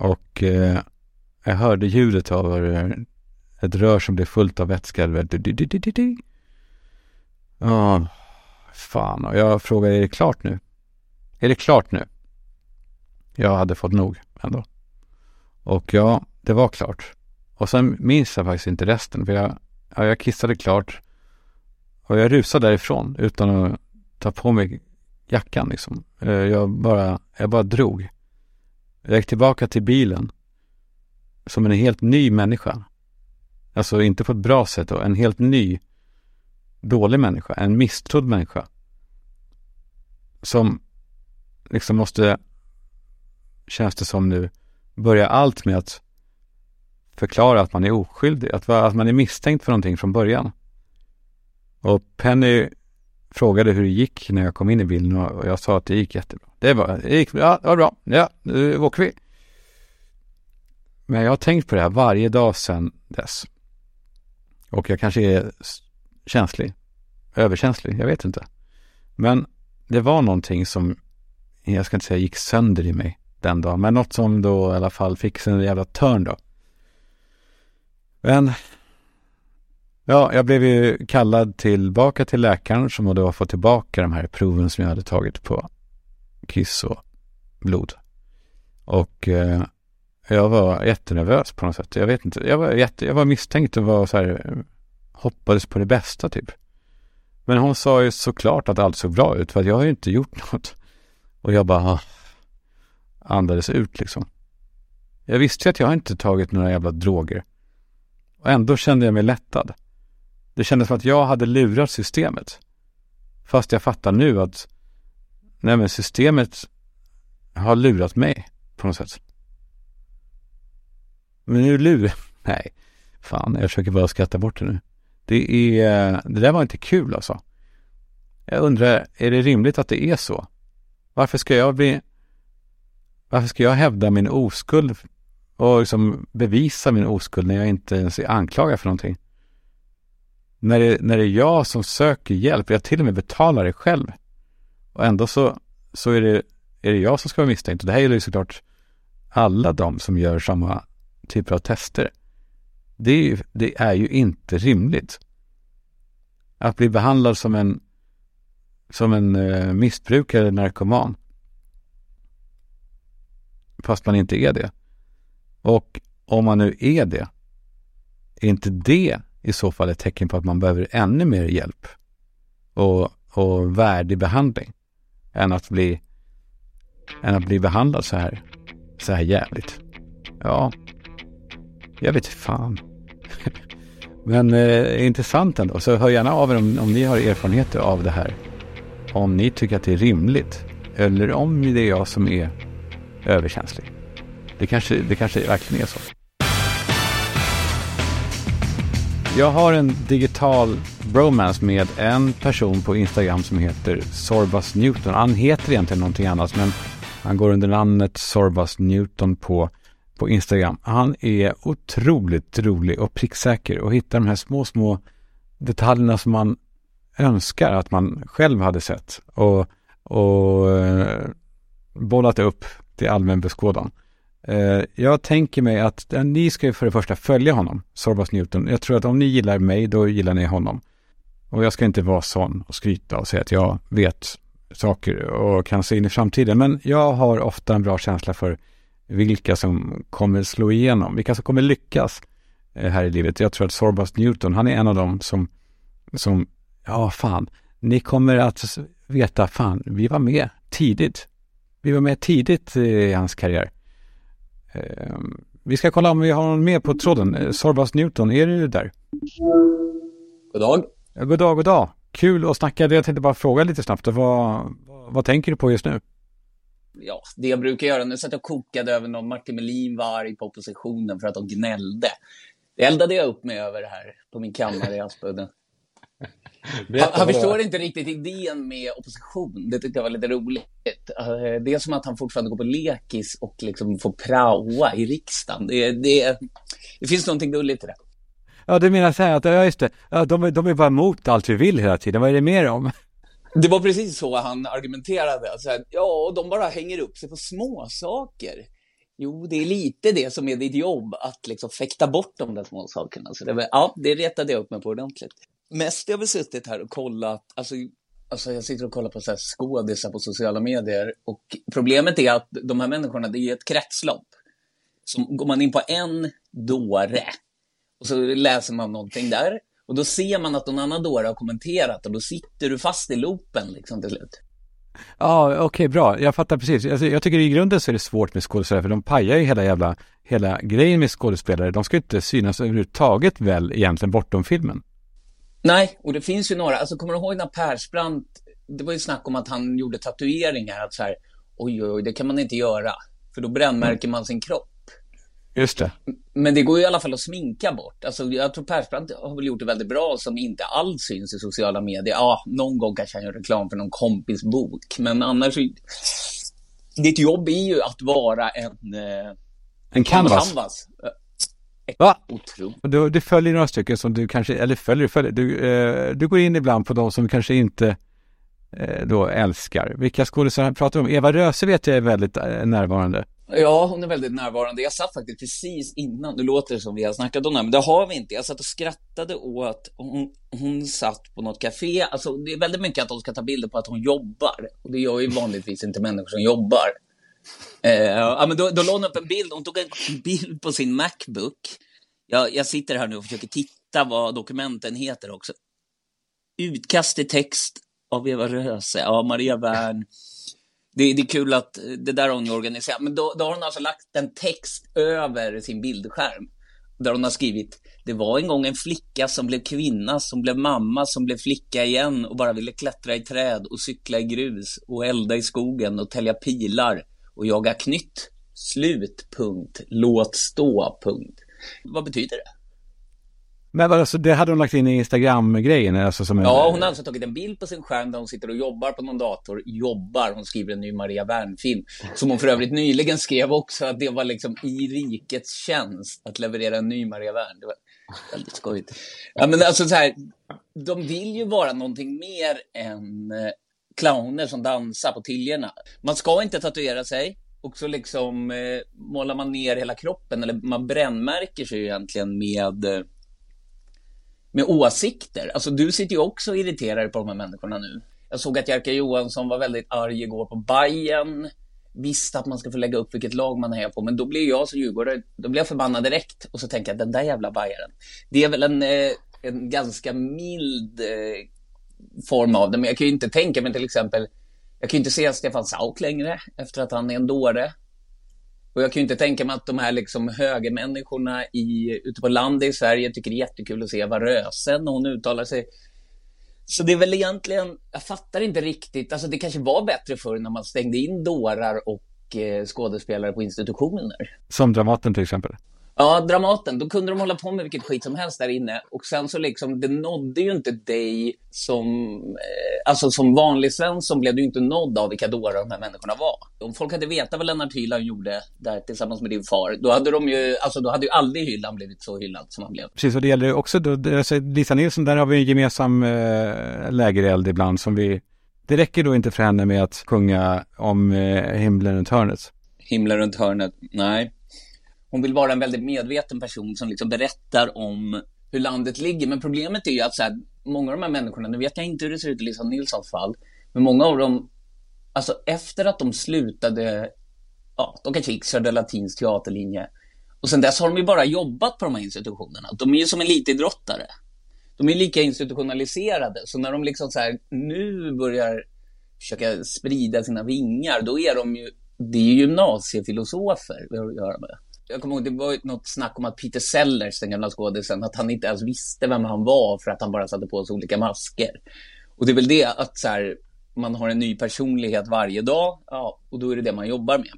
Speaker 1: Och eh, jag hörde ljudet av eh, ett rör som blev fullt av vätska. Ja, fan. Och jag frågade, är det klart nu? Är det klart nu? Jag hade fått nog ändå. Och ja, det var klart. Och sen minns jag faktiskt inte resten. För jag, ja, jag kissade klart. Och jag rusade därifrån utan att ta på mig jackan liksom. Eh, jag bara, jag bara drog. Jag gick tillbaka till bilen. Som en helt ny människa. Alltså inte på ett bra sätt då. En helt ny, dålig människa. En misstrodd människa. Som liksom måste, känns det som nu, börja allt med att förklara att man är oskyldig. Att, att man är misstänkt för någonting från början. Och Penny frågade hur det gick när jag kom in i bilen och jag sa att det gick jättebra. Det, var, det gick bra, det var bra. Ja, nu åker vi. Men jag har tänkt på det här varje dag sedan dess. Och jag kanske är känslig. Överkänslig, jag vet inte. Men det var någonting som, jag ska inte säga gick sönder i mig den dagen, men något som då i alla fall fick en jävla törn då. Men Ja, jag blev ju kallad tillbaka till läkaren som då har fått tillbaka de här proven som jag hade tagit på kiss och blod. Och eh, jag var jättenervös på något sätt. Jag vet inte, jag var, jätte, jag var misstänkt och var så här, hoppades på det bästa typ. Men hon sa ju såklart att allt såg bra ut för att jag har ju inte gjort *laughs* något. Och jag bara ah, andades ut liksom. Jag visste ju att jag inte tagit några jävla droger. Och ändå kände jag mig lättad. Det kändes som att jag hade lurat systemet. Fast jag fattar nu att nej men systemet har lurat mig på något sätt. Men nu lurar... *laughs* Nej, fan, jag försöker bara skratta bort det nu. Det är... Det där var inte kul alltså. Jag undrar, är det rimligt att det är så? Varför ska jag bli... Varför ska jag hävda min oskuld och liksom bevisa min oskuld när jag inte ens är anklagad för någonting? När det, när det är jag som söker hjälp, jag till och med betalar det själv. Och ändå så, så är, det, är det jag som ska vara misstänkt. Och det här gäller ju såklart alla de som gör samma typer av tester. Det är, ju, det är ju inte rimligt. Att bli behandlad som en, som en eh, missbrukare eller narkoman. Fast man inte är det. Och om man nu är det, är inte det i så fall ett tecken på att man behöver ännu mer hjälp och, och värdig behandling än att bli än att bli behandlad så här så här jävligt. Ja, jag vet fan. *laughs* Men eh, intressant ändå. Så hör gärna av er om, om ni har erfarenheter av det här. Om ni tycker att det är rimligt. Eller om det är jag som är överkänslig. Det kanske, det kanske verkligen är så. Jag har en digital bromance med en person på Instagram som heter Sorbas Newton. Han heter egentligen någonting annat men han går under namnet Sorbas Newton på, på Instagram. Han är otroligt rolig och pricksäker och hittar de här små, små detaljerna som man önskar att man själv hade sett och, och eh, bollat upp till allmän beskådan. Eh, jag tänker mig att ni ska ju för det första följa honom, Sorbas Newton. Jag tror att om ni gillar mig, då gillar ni honom. Och jag ska inte vara sån och skryta och säga att jag vet saker och kan se in i framtiden. Men jag har ofta en bra känsla för vilka som kommer slå igenom, vilka som kommer lyckas eh, här i livet. Jag tror att Sorbas Newton, han är en av dem som, som, ja fan, ni kommer att veta, fan, vi var med tidigt. Vi var med tidigt eh, i hans karriär. Ehm, vi ska kolla om vi har någon med på tråden. Sorbas Newton, är du där?
Speaker 2: God dag.
Speaker 1: God dag, god dag. Kul att snacka. Jag tänkte bara fråga lite snabbt. Vad, vad tänker du på just nu?
Speaker 2: Ja, det jag brukar göra. Nu satt jag och kokade över någon Martin Melin var arg på oppositionen för att de gnällde. Det eldade jag upp mig över här på min kammare i Aspudden. Han, han förstår inte riktigt idén med opposition. Det tyckte jag var lite roligt. Eh, det är som att han fortfarande går på lekis och liksom får praoa i riksdagen. Det, det, det finns någonting gulligt i det.
Speaker 1: Ja, du menar så här att, ja just det, ja, de, de är bara emot allt vi vill hela tiden. Vad är det mer om?
Speaker 2: Det var precis så han argumenterade. Alltså, ja, de bara hänger upp sig på små saker. Jo, det är lite det som är ditt jobb, att liksom fäkta bort de där små sakerna. Så det, ja, det retade jag upp mig på ordentligt mest jag har suttit här och kollat, alltså, alltså jag sitter och kollar på så här skådisar på sociala medier och problemet är att de här människorna, det är ett kretslopp. Så går man in på en dåre och så läser man någonting där och då ser man att någon annan dåre har kommenterat och då sitter du fast i loopen liksom till slut.
Speaker 1: Ja, okej, okay, bra. Jag fattar precis. Alltså, jag tycker i grunden så är det svårt med skådespelare, för de pajar ju hela jävla, hela grejen med skådespelare. De ska ju inte synas överhuvudtaget väl egentligen bortom filmen.
Speaker 2: Nej, och det finns ju några, alltså kommer du ihåg när Persbrandt, det var ju snack om att han gjorde tatueringar, att så här, oj, oj, det kan man inte göra, för då brännmärker man sin kropp.
Speaker 1: Just det.
Speaker 2: Men det går ju i alla fall att sminka bort. Alltså, jag tror Persbrandt har väl gjort det väldigt bra som inte alls syns i sociala medier. Ja, någon gång kanske han gör reklam för någon kompis bok, men annars... Ditt jobb är ju att vara en... Eh,
Speaker 1: en canvas. canvas. Va? Otroligt. Du, du följer några stycken som du kanske, eller följer, följer du, eh, du går in ibland på de som kanske inte eh, då älskar. Vilka skådespelare pratar du om? Eva Röse vet jag är väldigt eh, närvarande.
Speaker 2: Ja, hon är väldigt närvarande. Jag satt faktiskt precis innan, nu låter det som vi har snackat om det här, men det har vi inte. Jag satt och skrattade åt, hon, hon satt på något café, alltså det är väldigt mycket att de ska ta bilder på att hon jobbar. Och det gör ju vanligtvis inte människor som jobbar. Eh, ja, men då, då la hon upp en bild, hon tog en bild på sin Macbook. Jag, jag sitter här nu och försöker titta vad dokumenten heter också. Utkast till text av Eva Röse, ja, Maria Wern. Det, det är kul att eh, det där har hon organiserat. Men då, då har hon alltså lagt en text över sin bildskärm. Där hon har skrivit det var en gång en flicka som blev kvinna, som blev mamma, som blev flicka igen och bara ville klättra i träd och cykla i grus och elda i skogen och tälja pilar och jaga knytt. Slut, punkt. Låt stå, punkt. Vad betyder det?
Speaker 1: Men alltså, det hade hon lagt in i Instagram-grejen? Alltså som en...
Speaker 2: Ja, hon har alltså tagit en bild på sin skärm där hon sitter och jobbar på någon dator. Jobbar, hon skriver en ny Maria Wern-film. Som hon för övrigt nyligen skrev också, att det var liksom i rikets tjänst att leverera en ny Maria Wern. Det var väldigt skojigt. Ja, men alltså så här, de vill ju vara någonting mer än eh, clowner som dansar på tiljorna. Man ska inte tatuera sig. Och så liksom eh, målar man ner hela kroppen, eller man brännmärker sig egentligen med eh, med åsikter. Alltså du sitter ju också och irriterar på de här människorna nu. Jag såg att Jerka Johansson var väldigt arg igår på Bayern. Visste att man ska få lägga upp vilket lag man är på, men då blir jag som djurgårdare, då blir jag förbannad direkt. Och så tänker jag, den där jävla Bayern. Det är väl en, eh, en ganska mild eh, form av det, men jag kan ju inte tänka mig till exempel, jag kan ju inte se Stefan Sauk längre efter att han är en dåre. Och jag kan ju inte tänka mig att de här liksom högermänniskorna i, ute på landet i Sverige tycker det är jättekul att se Eva Röse när hon uttalar sig. Så det är väl egentligen, jag fattar inte riktigt, alltså det kanske var bättre förr när man stängde in dårar och eh, skådespelare på institutioner.
Speaker 1: Som Dramaten till exempel.
Speaker 2: Ja, Dramaten. Då kunde de hålla på med vilket skit som helst där inne. Och sen så liksom, det nådde ju inte dig som, eh, alltså som vanlig Svensson blev du inte nådd av vilka dårar de här människorna var. Om folk hade vetat vad Lennart Hyland gjorde där tillsammans med din far, då hade de ju, alltså då hade ju aldrig Hyland blivit så hyllad som han blev.
Speaker 1: Precis, och det gäller också då, alltså Lisa Nilsson, där har vi en gemensam eh, lägereld ibland som vi, det räcker då inte för henne med att sjunga om eh, himlen runt hörnet.
Speaker 2: Himlen runt hörnet, nej hon vill vara en väldigt medveten person som liksom berättar om hur landet ligger. Men problemet är ju att så här, många av de här människorna, nu vet jag inte hur det ser ut i Lisa Nilssons fall, men många av dem, alltså efter att de slutade, ja, de kanske gick Södra Latins teaterlinje, och sen dess har de ju bara jobbat på de här institutionerna. De är ju som elitidrottare. De är lika institutionaliserade, så när de liksom så här, nu börjar försöka sprida sina vingar, då är de ju, det är ju gymnasiefilosofer vi har att göra med jag kommer ihåg, det var något snack om att Peter Sellers, den gamla skådisen, att han inte ens visste vem han var för att han bara satte på sig olika masker. Och det är väl det att så här, man har en ny personlighet varje dag, ja, och då är det det man jobbar med.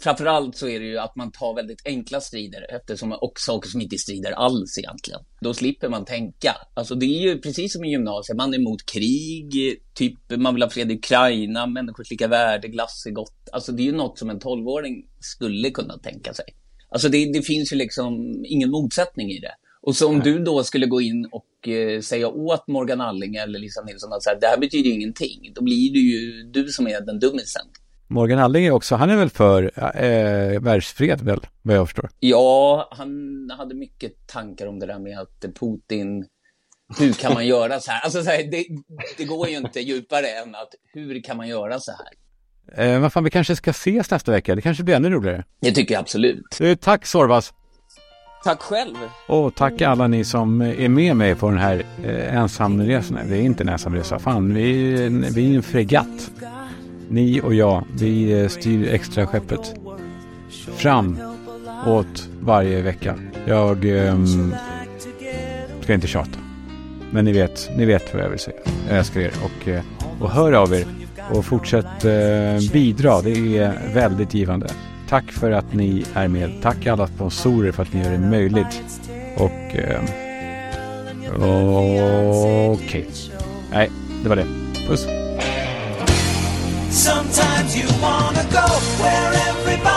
Speaker 2: Framförallt så är det ju att man tar väldigt enkla strider eftersom och saker som inte strider alls egentligen. Då slipper man tänka. Alltså det är ju precis som i gymnasiet, man är emot krig, typ man vill ha fred i Ukraina, människors lika värde, glass är gott. Alltså det är ju något som en tolvåring skulle kunna tänka sig. Alltså det, det, finns ju liksom ingen motsättning i det. Och så om du då skulle gå in och eh, säga åt Morgan Alling eller Lisa Nilsson att så här, det här betyder ingenting, då blir det ju du som är den dummisen.
Speaker 1: Morgan Alling är också, han är väl för eh, världsfred väl, vad jag förstår?
Speaker 2: Ja, han hade mycket tankar om det där med att Putin, hur kan man göra så här? Alltså så här, det, det går ju inte djupare än att hur kan man göra så här?
Speaker 1: Eh, vad fan, vi kanske ska ses nästa vecka. Det kanske blir ännu roligare.
Speaker 2: Det tycker jag absolut.
Speaker 1: Eh, tack Sorvas.
Speaker 2: Tack själv.
Speaker 1: Och tack alla ni som är med mig på den här eh, ensamresan. Det är inte en ensamresa. Fan, vi, vi är en fregatt. Ni och jag, vi eh, styr extra skeppet fram åt varje vecka. Jag eh, ska inte tjata. Men ni vet, ni vet vad jag vill säga. Jag älskar er och, eh, och hör av er och fortsätt eh, bidra. Det är väldigt givande. Tack för att ni är med. Tack alla sponsorer för att ni gör det möjligt. Och... Eh, Okej. Okay. Nej, det var det. Puss. Sometimes you wanna go where everybody